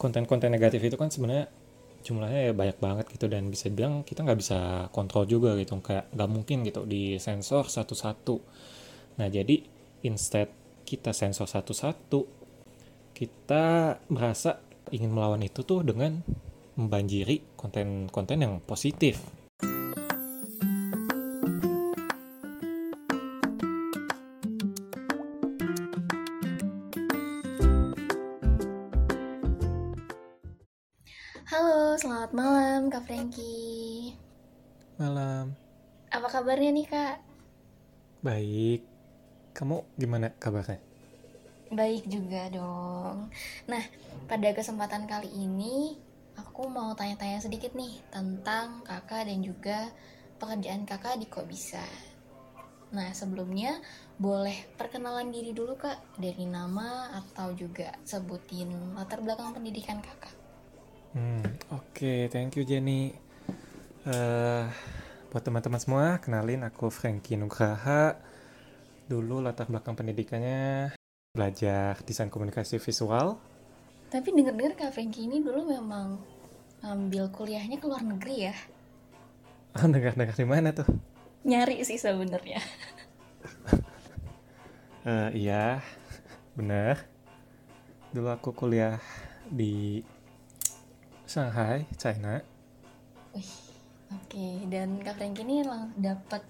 konten-konten negatif itu kan sebenarnya jumlahnya ya banyak banget gitu dan bisa bilang kita nggak bisa kontrol juga gitu kayak nggak mungkin gitu di sensor satu-satu. Nah jadi instead kita sensor satu-satu kita merasa ingin melawan itu tuh dengan membanjiri konten-konten yang positif baik kamu gimana kabarnya Baik juga dong. Nah, pada kesempatan kali ini aku mau tanya-tanya sedikit nih tentang Kakak dan juga pekerjaan Kakak di Kok Bisa. Nah, sebelumnya boleh perkenalan diri dulu Kak dari nama atau juga sebutin latar belakang pendidikan Kakak. Hmm, oke, thank you Jenny. Eh, buat teman-teman semua, kenalin aku Frankie Nugraha. Dulu latar belakang pendidikannya belajar desain komunikasi visual. Tapi denger-dengar Kak Frankie ini dulu memang ambil kuliahnya ke luar negeri ya. Oh, dengar-dengar di mana tuh? Nyari sih sebenarnya. Eh, iya, bener. Dulu aku kuliah di Shanghai, China. Wih, oke. Dan Kak Frankie ini dapat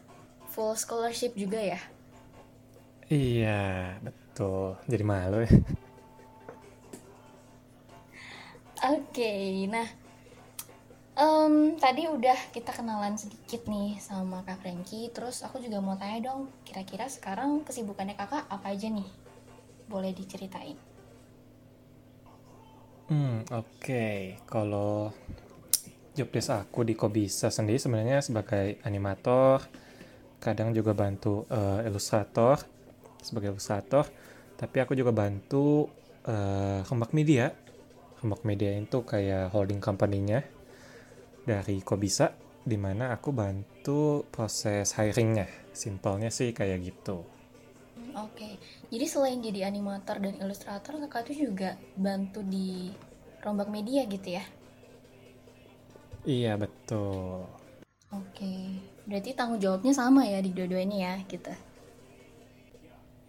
full scholarship juga ya? Iya, betul. Jadi malu ya. Oke, nah em, tadi udah kita kenalan sedikit nih sama Kak Frankie. Terus aku juga mau tanya dong, kira-kira sekarang kesibukannya kakak apa aja nih? Boleh diceritain? Hmm, oke. Kalau job desk aku di Kobisa sendiri sebenarnya sebagai animator, kadang juga bantu eh, ilustrator sebagai ilustrator, tapi aku juga bantu Rembak Media. Rembak Media itu kayak holding company-nya dari Kobisa, di mana aku bantu proses hiringnya. Simpelnya sih kayak gitu. Oke, jadi selain jadi animator dan ilustrator, kakak tuh juga bantu di Rombak Media gitu ya? Iya, betul. Oke, berarti tanggung jawabnya sama ya di dua-duanya ya gitu.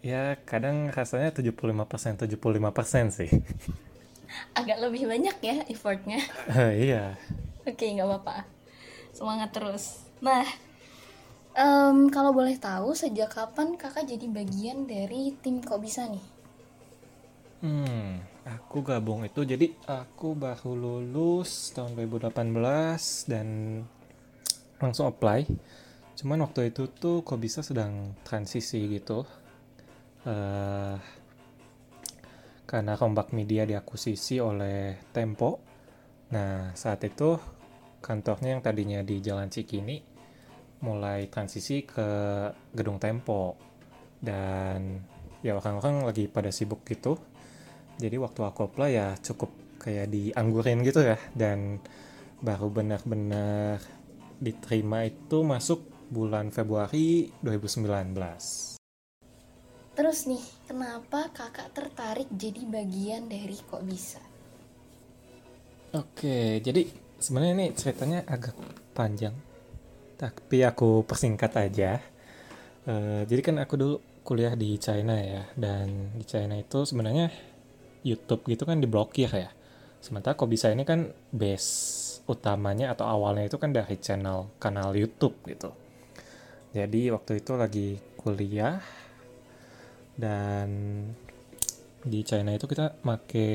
Ya, kadang rasanya 75% 75% sih. Agak lebih banyak ya effortnya. iya. Oke, nggak apa-apa. Semangat terus. Nah, em, kalau boleh tahu sejak kapan kakak jadi bagian dari tim kok bisa nih? Hmm, aku gabung itu jadi aku baru lulus tahun 2018 dan langsung apply. Cuman waktu itu tuh kok bisa sedang transisi gitu. eh karena Rombak Media diakuisisi oleh Tempo. Nah, saat itu kantornya yang tadinya di Jalan Cikini mulai transisi ke gedung Tempo. Dan ya orang-orang lagi pada sibuk gitu. Jadi waktu aku apply ya cukup kayak dianggurin gitu ya dan baru benar-benar diterima itu masuk bulan Februari 2019. Terus nih, kenapa kakak tertarik jadi bagian dari kok bisa? Oke, jadi sebenarnya ini ceritanya agak panjang, tapi aku persingkat aja. Eh, jadi kan aku dulu kuliah di China ya, dan di China itu sebenarnya YouTube gitu kan diblokir ya. Sementara kok bisa ini kan base utamanya atau awalnya itu kan dari channel kanal YouTube gitu. Jadi waktu itu lagi kuliah dan di China itu kita make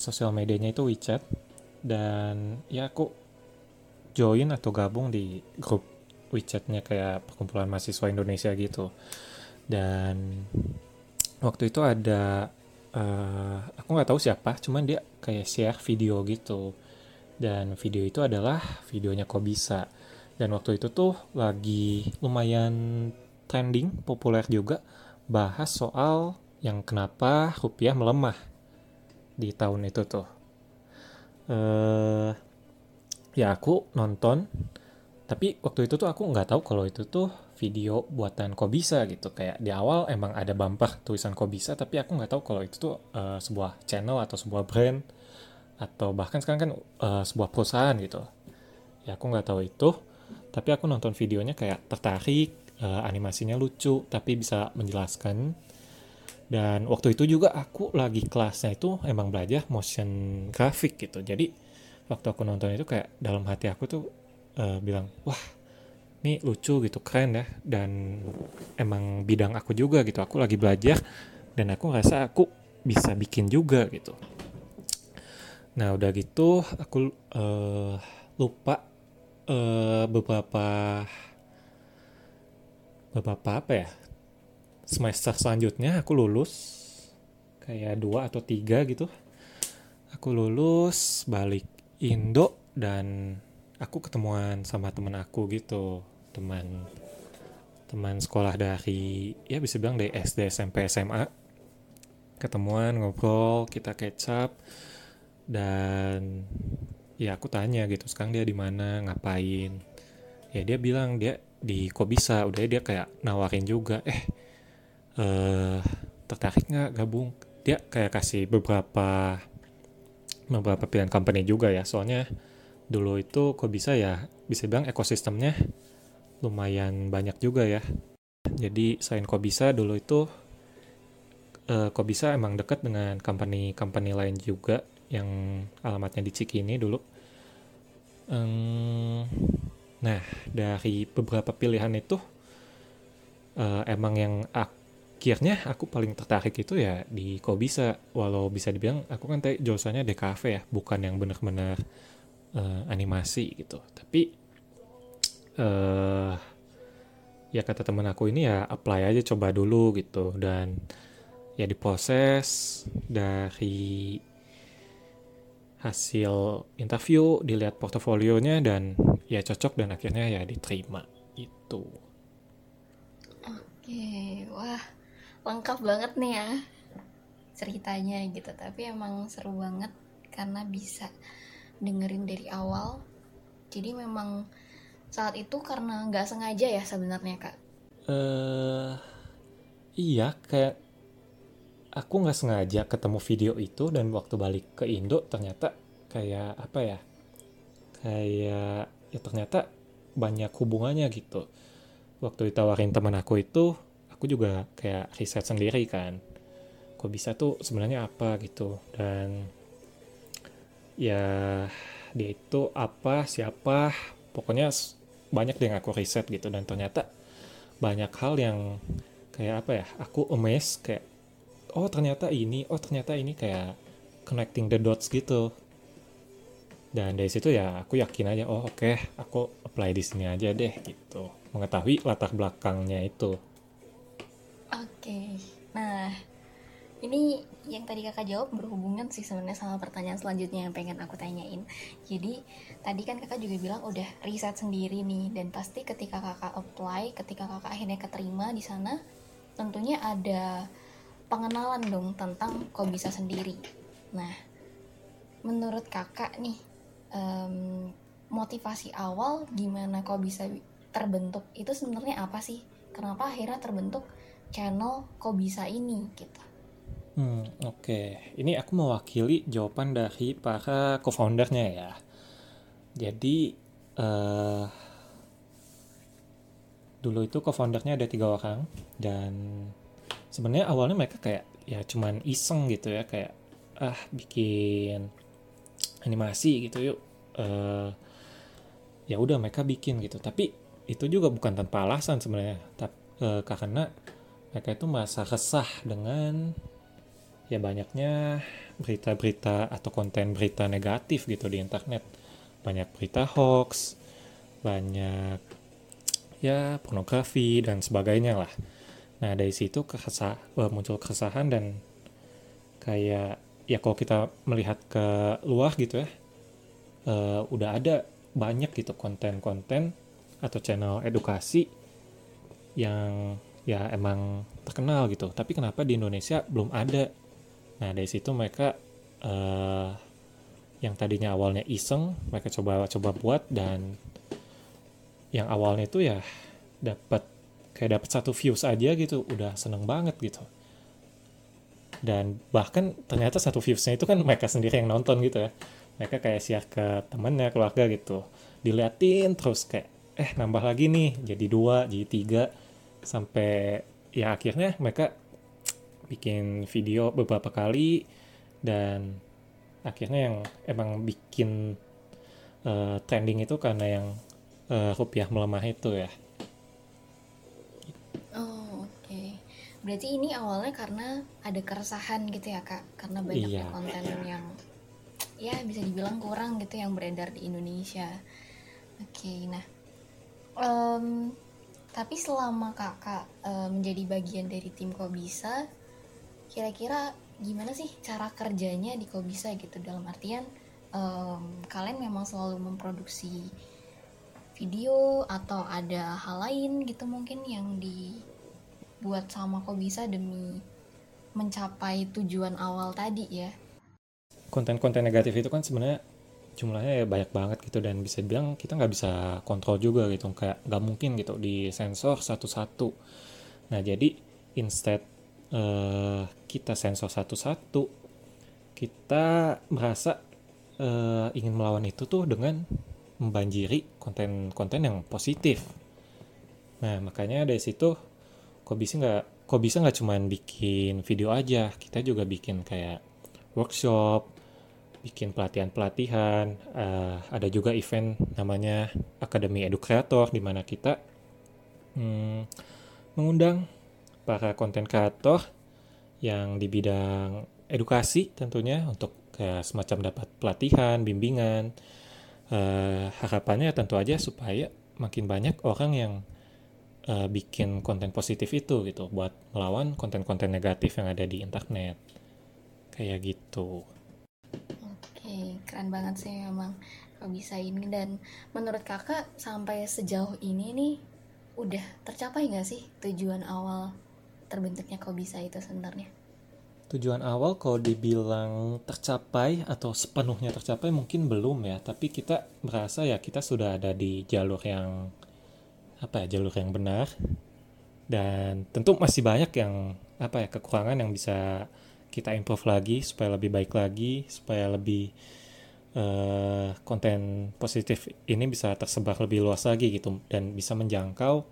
sosial medianya itu WeChat dan ya aku join atau gabung di grup WeChatnya kayak perkumpulan mahasiswa Indonesia gitu dan waktu itu ada eh, aku nggak tahu siapa cuman dia kayak share video gitu. Dan video itu adalah videonya kok bisa dan waktu itu tuh lagi lumayan trending populer juga bahas soal yang kenapa rupiah melemah di tahun itu tuh. Eh ya aku nonton tapi waktu itu tuh aku nggak tahu kalau itu tuh video buatan Kobisa gitu. Kayak di awal emang ada bumper tulisan Kobisa tapi aku nggak tahu kalau itu tuh eh, sebuah channel atau sebuah brand atau bahkan sekarang kan uh, sebuah perusahaan gitu. Ya aku nggak tahu itu tapi aku nonton videonya kayak tertarik uh, animasinya lucu tapi bisa menjelaskan. Dan waktu itu juga aku lagi kelasnya itu emang belajar motion graphic gitu. Jadi waktu aku nonton itu kayak dalam hati aku tuh uh, bilang wah ini lucu gitu keren ya. Dan emang bidang aku juga gitu aku lagi belajar dan aku ngerasa aku bisa bikin juga gitu. Nah udah gitu aku uh, lupa uh, beberapa beberapa apa ya semester selanjutnya aku lulus kayak dua atau tiga gitu. Aku lulus balik Indo dan aku ketemuan sama temen aku gitu teman teman sekolah dari ya bisa bilang dari SD SMP SMA ketemuan ngobrol kita kecap dan ya aku tanya gitu sekarang dia di mana? Ngapain? Ya dia bilang dia di kok bisa udah dia kayak nawarin juga eh uh, tertarik nggak gabung? Dia kayak kasih beberapa beberapa pilihan company juga ya soalnya dulu itu kok bisa ya bisa bilang ekosistemnya lumayan banyak juga ya. Jadi selain kok bisa dulu itu uh, kok bisa emang dekat dengan company-company lain juga yang alamatnya di Cikini dulu. Um, nah dari beberapa pilihan itu uh, emang yang akhirnya aku paling tertarik itu ya di kok bisa walau bisa dibilang aku kan tadi jurusannya DKV ya bukan yang benar-benar uh, animasi gitu. Tapi uh, ya kata temen aku ini ya apply aja coba dulu gitu. Dan ya diproses dari hasil interview dilihat portofolionya dan ya cocok dan akhirnya ya diterima itu oke wah lengkap banget nih ya ceritanya gitu. Tapi emang seru banget karena bisa dengerin dari awal. Jadi memang saat itu karena nggak sengaja ya sebenarnya kak? Uh, iya kayak aku nggak sengaja ketemu video itu dan waktu balik ke Indo ternyata kayak apa ya kayak ya ternyata banyak hubungannya gitu. Waktu ditawarin teman aku itu aku juga kayak riset sendiri kan. Kok bisa tuh sebenarnya apa gitu? Dan ya dia itu apa siapa pokoknya banyak yang aku riset gitu. Dan ternyata banyak hal yang kayak apa ya aku amazed kayak oh ternyata ini oh ternyata ini kayak connecting the dots gitu. Dan dari situ ya aku yakin aja oh oke okay, aku apply di sini aja deh gitu. Mengetahui latar belakangnya itu. Oke. Okay. nah ini yang tadi kakak jawab berhubungan sih sebenarnya sama pertanyaan selanjutnya yang pengen aku tanyain. Jadi tadi kan kakak juga bilang udah riset sendiri nih dan pasti ketika kakak apply ketika kakak akhirnya keterima di sana tentunya ada pengenalan dong tentang kok bisa sendiri. Nah menurut kakak nih um, motivasi awal gimana kok bisa terbentuk? Itu sebenarnya apa sih? Kenapa akhirnya terbentuk channel kok bisa ini gitu Hmm, oke. Okay. Ini aku mewakili jawaban dari para co-foundernya ya. Jadi, uh, dulu itu co-foundernya ada tiga orang dan sebenarnya awalnya mereka kayak ya cuman iseng gitu ya kayak ah bikin animasi gitu yuk. Uh, ya udah mereka bikin gitu. Tapi itu juga bukan tanpa alasan sebenarnya. Tapi uh, karena mereka itu merasa resah dengan ya banyaknya berita-berita atau konten berita negatif gitu di internet. Banyak berita hoax banyak ya pornografi dan sebagainya lah. Nah dari situ kesah eh, muncul keresahan dan kayak ya kalau kita melihat ke luar gitu ya uh, udah ada banyak gitu konten-konten atau channel edukasi yang ya emang terkenal gitu. Tapi kenapa di Indonesia belum ada Nah dari situ mereka uh, yang tadinya awalnya iseng mereka coba coba buat dan yang awalnya itu ya dapat kayak dapat satu views aja gitu udah seneng banget gitu. Dan bahkan ternyata satu viewsnya itu kan mereka sendiri yang nonton gitu ya. Mereka kayak share ke temennya keluarga gitu. Diliatin terus kayak eh nambah lagi nih jadi dua jadi tiga. Sampai ya akhirnya mereka bikin video beberapa kali dan akhirnya yang emang bikin uh, trending itu karena yang uh, rupiah melemah itu ya Berarti ini awalnya karena ada keresahan gitu ya kak, karena banyaknya iya. konten yang ya bisa dibilang kurang gitu yang beredar di Indonesia. Oke, okay, nah um, tapi selama kakak um, menjadi bagian dari tim kok bisa, kira-kira gimana sih cara kerjanya di kok bisa gitu? Dalam artian um, kalian memang selalu memproduksi video atau ada hal lain gitu mungkin yang di buat sama kok bisa demi mencapai tujuan awal tadi ya? Konten-konten negatif itu kan sebenarnya jumlahnya ya banyak banget gitu dan bisa bilang kita nggak bisa kontrol juga gitu. Kayak nggak mungkin gitu di sensor satu-satu. Nah jadi instead uh, kita sensor satu-satu kita merasa uh, ingin melawan itu tuh dengan membanjiri konten-konten yang positif. Nah makanya dari situ kok bisa nggak kok bisa nggak cuman bikin video aja? Kita juga bikin kayak workshop bikin pelatihan-pelatihan uh, ada juga event namanya Akademi Edu Creator di mana kita hmm, mengundang para konten kreator yang di bidang edukasi tentunya untuk kayak semacam dapat pelatihan, bimbingan. Uh, harapannya tentu aja supaya makin banyak orang yang uh, bikin konten positif itu gitu buat melawan konten-konten negatif yang ada di internet. Kayak gitu. Oke keren banget sih emang kok bisa ini. Dan menurut kakak sampai sejauh ini nih udah tercapai nggak sih tujuan awal terbentuknya kok bisa itu sebenarnya? Tujuan awal kalau dibilang tercapai atau sepenuhnya tercapai mungkin belum ya. Tapi kita merasa ya kita sudah ada di jalur yang apa ya jalur yang benar. Dan tentu masih banyak yang apa ya kekurangan yang bisa kita improve lagi supaya lebih baik lagi supaya lebih uh, konten positif ini bisa tersebar lebih luas lagi gitu. Dan bisa menjangkau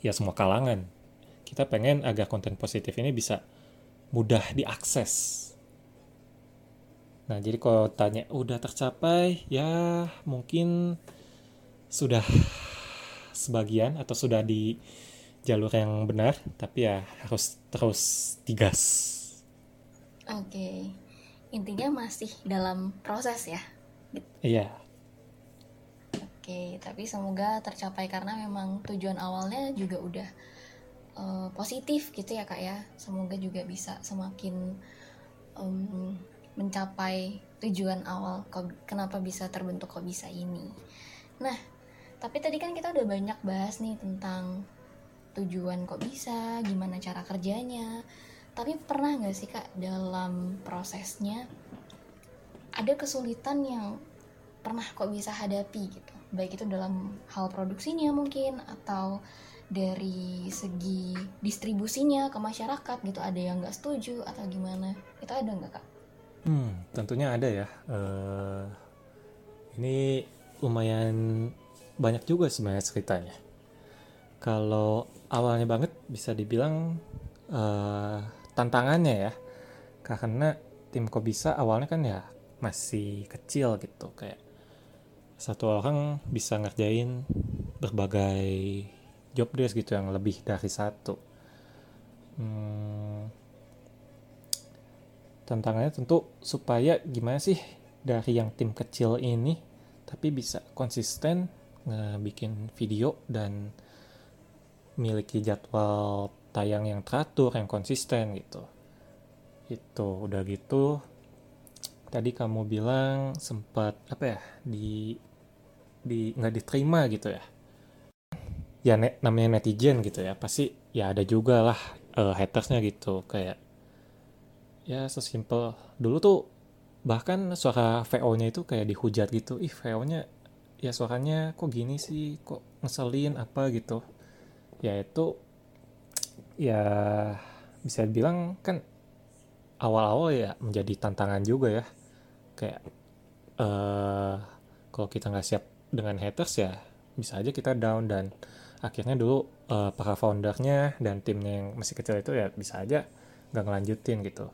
ya semua kalangan kita pengen agar konten positif ini bisa mudah diakses. Nah jadi kalau tanya udah tercapai? Ya mungkin sudah sebagian atau sudah di jalur yang benar tapi ya harus terus digas. Oke. Okay. intinya masih dalam proses ya? Iya. Oke okay, tapi semoga tercapai karena memang tujuan awalnya juga udah uh, positif gitu ya kak ya semoga juga bisa semakin um, mencapai tujuan awal kenapa bisa terbentuk kok bisa ini nah tapi tadi kan kita udah banyak bahas nih tentang tujuan kok bisa, gimana cara kerjanya. Tapi pernah nggak sih kak dalam prosesnya ada kesulitan yang pernah kok bisa hadapi gitu? Baik itu dalam hal produksinya mungkin atau dari segi distribusinya ke masyarakat gitu ada yang nggak setuju atau gimana? Itu ada nggak kak? Hmm, tentunya ada ya. Uh, ini lumayan banyak juga sebenarnya ceritanya. Kalau awalnya banget bisa dibilang uh, tantangannya ya, karena tim bisa awalnya kan ya masih kecil gitu kayak satu orang bisa ngerjain berbagai job desk gitu yang lebih dari satu. Hmm, tantangannya tentu supaya gimana sih dari yang tim kecil ini tapi bisa konsisten bikin video dan miliki jadwal tayang yang teratur, yang konsisten gitu. Itu udah gitu. Tadi kamu bilang sempat apa ya di di nggak diterima gitu ya. Ya ne, namanya netizen gitu ya. Pasti ya ada juga lah uh, hatersnya gitu kayak ya sesimpel dulu tuh bahkan suara VO-nya itu kayak dihujat gitu. Ih, VO-nya ya suaranya kok gini sih kok ngeselin apa gitu ya itu ya bisa bilang kan awal-awal ya menjadi tantangan juga ya kayak uh, kalau kita nggak siap dengan haters ya bisa aja kita down dan akhirnya dulu uh, para foundernya dan timnya yang masih kecil itu ya bisa aja nggak ngelanjutin gitu.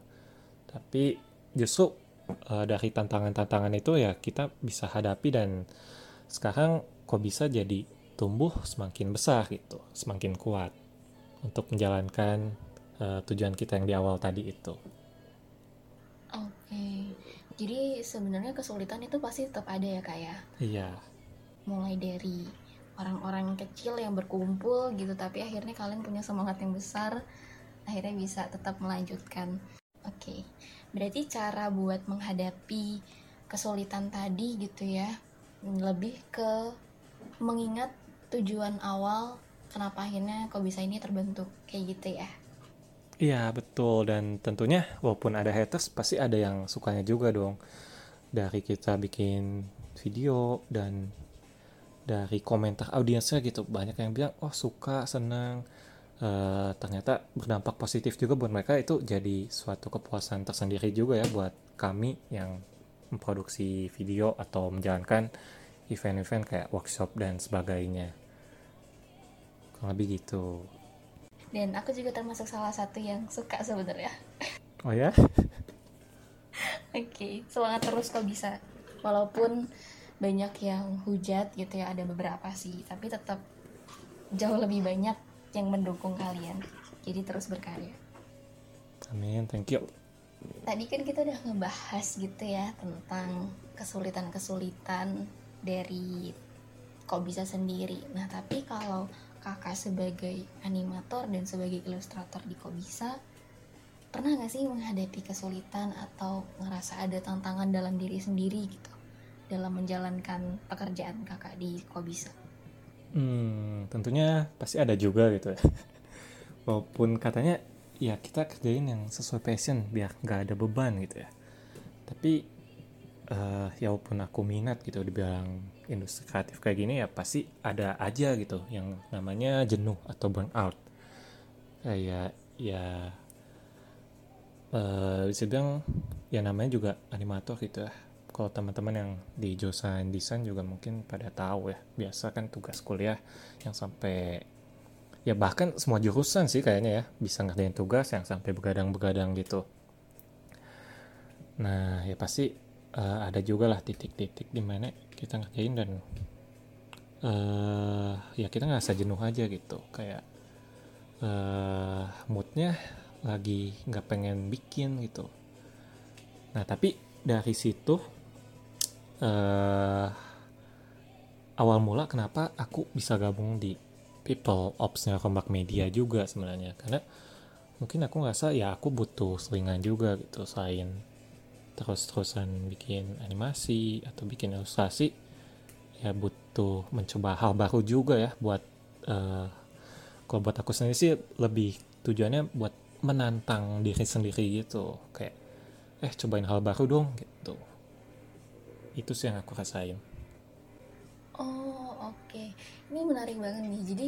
Tapi justru uh, dari tantangan-tantangan itu ya kita bisa hadapi dan sekarang kok bisa jadi tumbuh semakin besar gitu semakin kuat untuk menjalankan uh, tujuan kita yang di awal tadi itu. Oke jadi sebenarnya kesulitan itu pasti tetap ada ya kak ya? Iya mulai dari orang-orang kecil yang berkumpul gitu tapi akhirnya kalian punya semangat yang besar akhirnya bisa tetap melanjutkan. Oke okay. berarti cara buat menghadapi kesulitan tadi gitu ya lebih ke mengingat tujuan awal kenapa akhirnya kok bisa ini terbentuk kayak gitu ya. Iya betul. Dan tentunya walaupun ada haters pasti ada yang sukanya juga dong. Dari kita bikin video dan dari komentar audiensnya gitu. Banyak yang bilang oh suka senang. Uh, ternyata berdampak positif juga buat mereka. Itu jadi suatu kepuasan tersendiri juga ya buat kami yang memproduksi video atau menjalankan event-event kayak workshop dan sebagainya. Kurang lebih gitu. Dan aku juga termasuk salah satu yang suka sebenarnya. Oh ya? Oke okay. semangat terus kok bisa. Walaupun banyak yang hujat gitu ya ada beberapa sih tapi tetap jauh lebih banyak yang mendukung kalian. Jadi terus berkarya. Amin thank you. Tadi kan kita udah ngebahas gitu ya tentang kesulitan-kesulitan dari kok bisa sendiri. Nah tapi kalau kakak sebagai animator dan sebagai ilustrator di kok bisa pernah gak sih menghadapi kesulitan atau ngerasa ada tantangan dalam diri sendiri gitu dalam menjalankan pekerjaan kakak di Kobisa? Hmm, tentunya pasti ada juga gitu ya. Walaupun katanya ya kita kerjain yang sesuai passion biar nggak ada beban gitu ya. Tapi uh, ya walaupun aku minat gitu di bidang industri kreatif kayak gini ya pasti ada aja gitu yang namanya jenuh atau burnout. Kayak ya uh, bisa bilang ya namanya juga animator gitu ya kalau teman-teman yang di jurusan desain juga mungkin pada tahu ya biasa kan tugas kuliah yang sampai ya bahkan semua jurusan sih kayaknya ya bisa ngerjain tugas yang sampai begadang-begadang gitu. Nah ya pasti uh, ada juga lah titik-titik di mana kita ngerjain dan uh, ya kita nggak jenuh aja gitu. Kayak uh, moodnya lagi nggak pengen bikin gitu. Nah tapi dari situ uh, awal mula kenapa aku bisa gabung di people opsnya Rombak Media juga sebenarnya? Karena mungkin aku ngerasa ya aku butuh selingan juga gitu selain terus-terusan bikin animasi atau bikin ilustrasi ya butuh mencoba hal baru juga ya buat uh, kalau buat aku sendiri sih lebih tujuannya buat menantang diri sendiri gitu. Kayak eh cobain hal baru dong gitu itu sih yang aku rasain. Oh oke. Okay. ini menarik banget nih. Jadi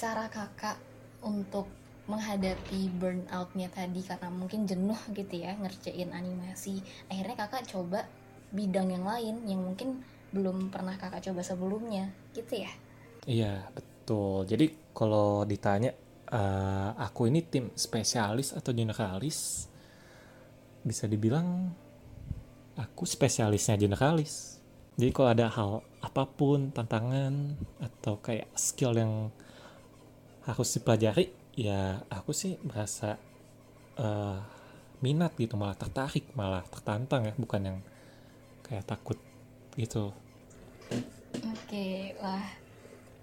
cara kakak untuk menghadapi burnoutnya tadi karena mungkin jenuh gitu ya ngerjain animasi. Akhirnya kakak coba bidang yang lain yang mungkin belum pernah kakak coba sebelumnya. Gitu ya? Iya betul. Jadi kalau ditanya uh, aku ini tim spesialis atau generalis bisa dibilang aku spesialisnya generalis. Jadi kalau ada hal apa pun tantangan atau kayak skill yang harus dipelajari ya aku sih merasa uh, minat gitu malah tertarik malah tertantang ya bukan yang kayak takut gitu. Oke wah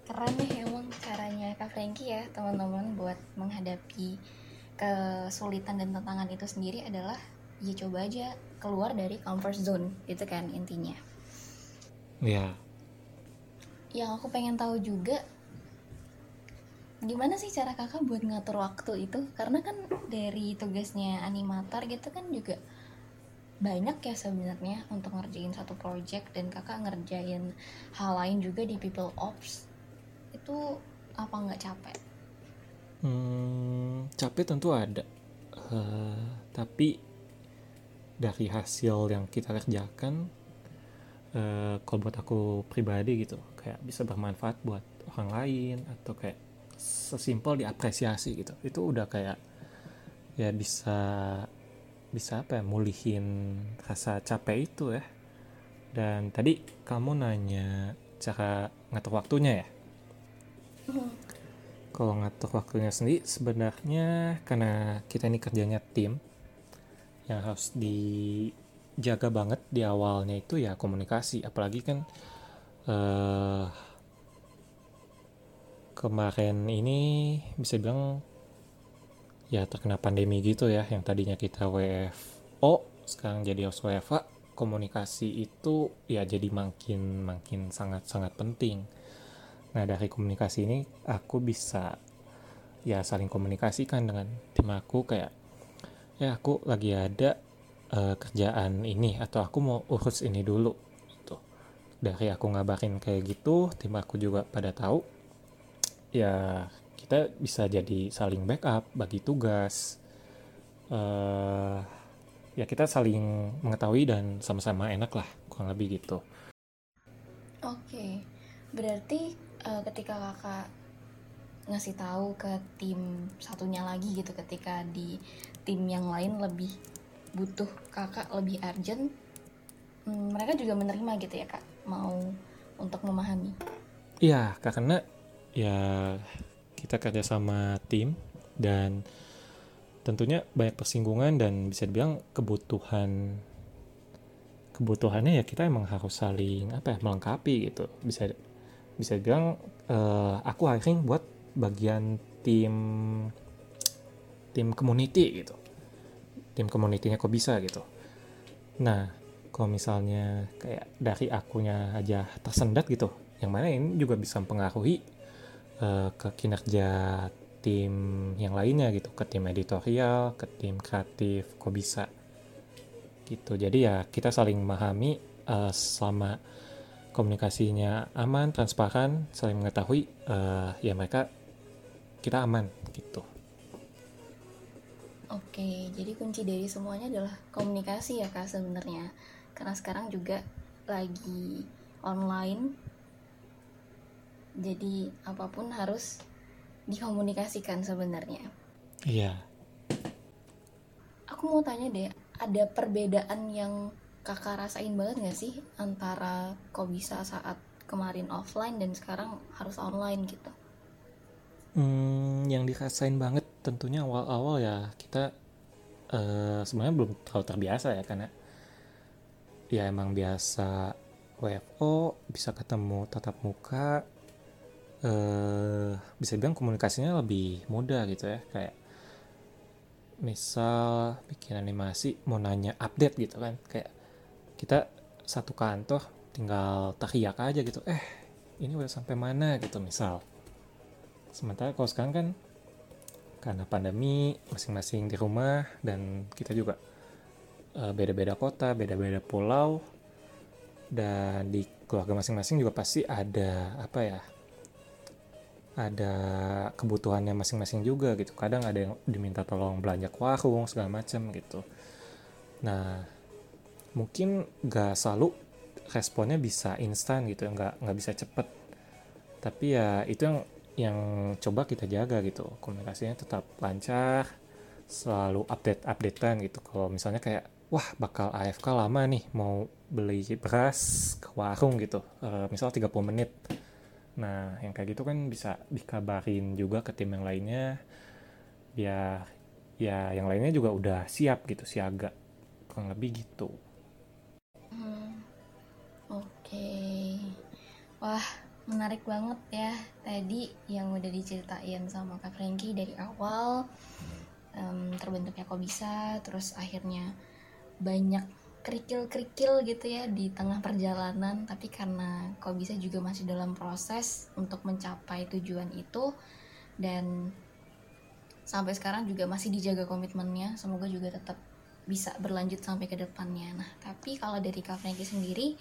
keren nih emang caranya kak Franky ya teman-teman buat menghadapi kesulitan dan tantangan itu sendiri adalah ya coba aja keluar dari comfort zone itu kan intinya Iya. Yeah. yang aku pengen tahu juga gimana sih cara kakak buat ngatur waktu itu karena kan dari tugasnya animator gitu kan juga banyak ya sebenarnya untuk ngerjain satu project dan kakak ngerjain hal lain juga di people ops itu apa nggak capek? Hmm, capek tentu ada, uh, tapi dari hasil yang kita kerjakan uh, kalau buat aku pribadi gitu kayak bisa bermanfaat buat orang lain atau kayak sesimpel diapresiasi gitu. Itu udah kayak ya bisa bisa apa ya mulihin rasa capek itu ya. Dan tadi kamu nanya cara ngatur waktunya ya? Mm-hmm. kalau ngatur waktunya sendiri sebenarnya karena kita ini kerjanya tim yang harus dijaga banget di awalnya itu ya komunikasi. Apalagi kan uh, kemarin ini bisa bilang ya terkena pandemi gitu ya yang tadinya kita WFO sekarang jadi harus WFA komunikasi itu ya jadi makin makin sangat sangat penting. Nah dari komunikasi ini aku bisa ya saling komunikasikan dengan tim aku kayak ya aku lagi ada uh, kerjaan ini atau aku mau urus ini dulu gitu. Dari aku ngabarin kayak gitu tim aku juga pada tahu ya kita bisa jadi saling backup bagi tugas uh, ya kita saling mengetahui dan sama-sama enak lah kurang lebih gitu. Oke berarti uh, ketika kakak ngasih tahu ke tim satunya lagi gitu ketika di tim yang lain lebih butuh kakak lebih urgent hmm, mereka juga menerima gitu ya kak mau untuk memahami. Iya karena ya kita kerja sama tim dan tentunya banyak persinggungan dan bisa dibilang kebutuhan kebutuhannya ya kita emang harus saling apa ya melengkapi gitu. Bisa bisa bilang uh, aku hiring buat bagian tim tim community gitu. Tim community-nya kok bisa gitu. Nah kalau misalnya kayak dari akunya aja tersendat gitu yang mana ini juga bisa mempengaruhi uh, ke kinerja tim yang lainnya gitu ke tim editorial ke tim kreatif kok bisa gitu. Jadi ya kita saling memahami uh, selama komunikasinya aman transparan saling mengetahui uh, ya mereka kita aman gitu Oke, jadi kunci dari semuanya adalah komunikasi ya kak sebenarnya. Karena sekarang juga lagi online, jadi apa pun harus dikomunikasikan sebenarnya. Iya. Aku mau tanya deh, ada perbedaan yang kakak rasain banget gak sih antara kok bisa saat kemarin offline dan sekarang harus online gitu? Hmm, yang dirasain banget tentunya awal-awal ya kita uh, sebenarnya belum terlalu terbiasa ya karena ya emang biasa WFO bisa ketemu tatap muka uh, bisa bilang komunikasinya lebih mudah gitu ya kayak misal bikin animasi mau nanya update gitu kan kayak kita satu kantor tinggal teriak aja gitu eh ini udah sampai mana? gitu misal sementara kalau sekarang kan karena pandemi masing-masing di rumah dan kita juga beda beda-beda kota, beda-beda pulau dan di keluarga masing-masing juga pasti ada apa ya ada kebutuhannya masing-masing juga gitu. Kadang ada yang diminta tolong belanja ke warung segala macam gitu. Nah mungkin gak selalu responnya bisa instan gitu nggak nggak bisa cepet. Tapi ya itu yang yang coba kita jaga gitu. Komunikasinya tetap lancar selalu update updatean gitu. Kalau misalnya kayak wah bakal AFK lama nih mau beli beras ke warung gitu. Uh, misal 30 menit. Nah yang kayak gitu kan bisa dikabarin juga ke tim yang lainnya biar ya yang lainnya juga udah siap gitu siaga kurang lebih gitu. Hmm, oke. Okay. wah menarik banget ya tadi yang udah diceritain sama Kak Franky dari awal. Um, terbentuknya kok bisa terus akhirnya banyak kerikil-kerikil gitu ya di tengah perjalanan. Tapi karena kok bisa juga masih dalam proses untuk mencapai tujuan itu dan sampai sekarang juga masih dijaga komitmennya semoga juga tetap bisa berlanjut sampai ke depannya. Nah tapi kalau dari Kak Franky sendiri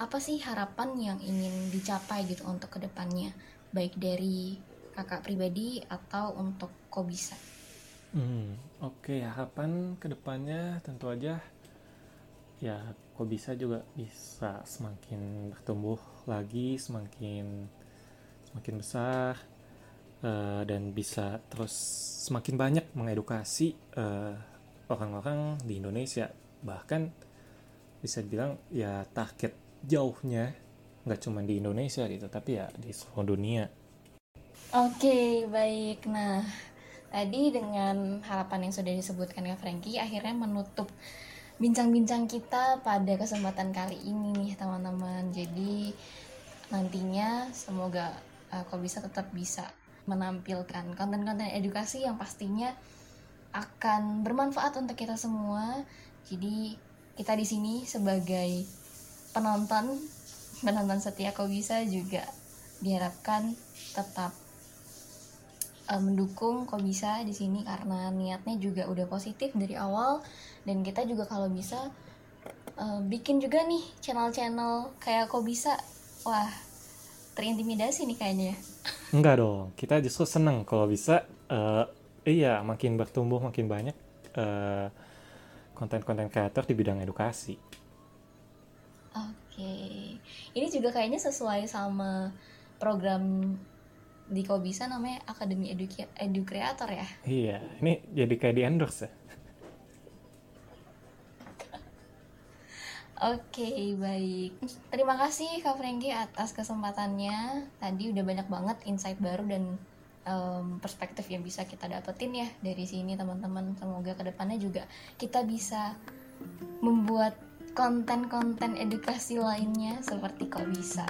apa sih harapan yang ingin dicapai gitu untuk ke depannya baik dari kakak pribadi atau untuk bisa hmm, oke okay. harapan ke depannya tentu aja ya kok bisa juga bisa semakin bertumbuh lagi semakin semakin besar uh, dan bisa terus semakin banyak mengedukasi orang orang-orang di Indonesia bahkan bisa dibilang ya target jauhnya nggak cuma di Indonesia gitu tapi ya di seluruh dunia. Oke baik. Nah tadi dengan harapan yang sudah disebutkan ya Frankie akhirnya menutup bincang-bincang kita pada kesempatan kali ini nih teman-teman. Jadi nantinya semoga uh, kau bisa tetap bisa menampilkan konten-konten edukasi yang pastinya akan bermanfaat untuk kita semua. Jadi kita di sini sebagai penonton penonton setia kau bisa juga diharapkan tetap uh, mendukung kau bisa di sini karena niatnya juga udah positif dari awal. Dan kita juga kalau bisa uh, bikin juga nih channel-channel kayak kau bisa. Wah terintimidasi nih kayaknya enggak dong kita justru seneng kalau bisa uh, iya makin bertumbuh makin banyak konten-konten kreator di bidang edukasi okay. ini juga kayaknya sesuai sama program di kau bisa namanya Akademi Edu, Edu Creator ya iya ini jadi kayak di endorse ya Oke, okay, baik. Terima kasih Kak Franky atas kesempatannya. Tadi udah banyak banget insight baru dan um, perspektif yang bisa kita dapetin ya dari sini teman-teman. Semoga ke depannya juga kita bisa membuat konten-konten edukasi lainnya seperti kok bisa.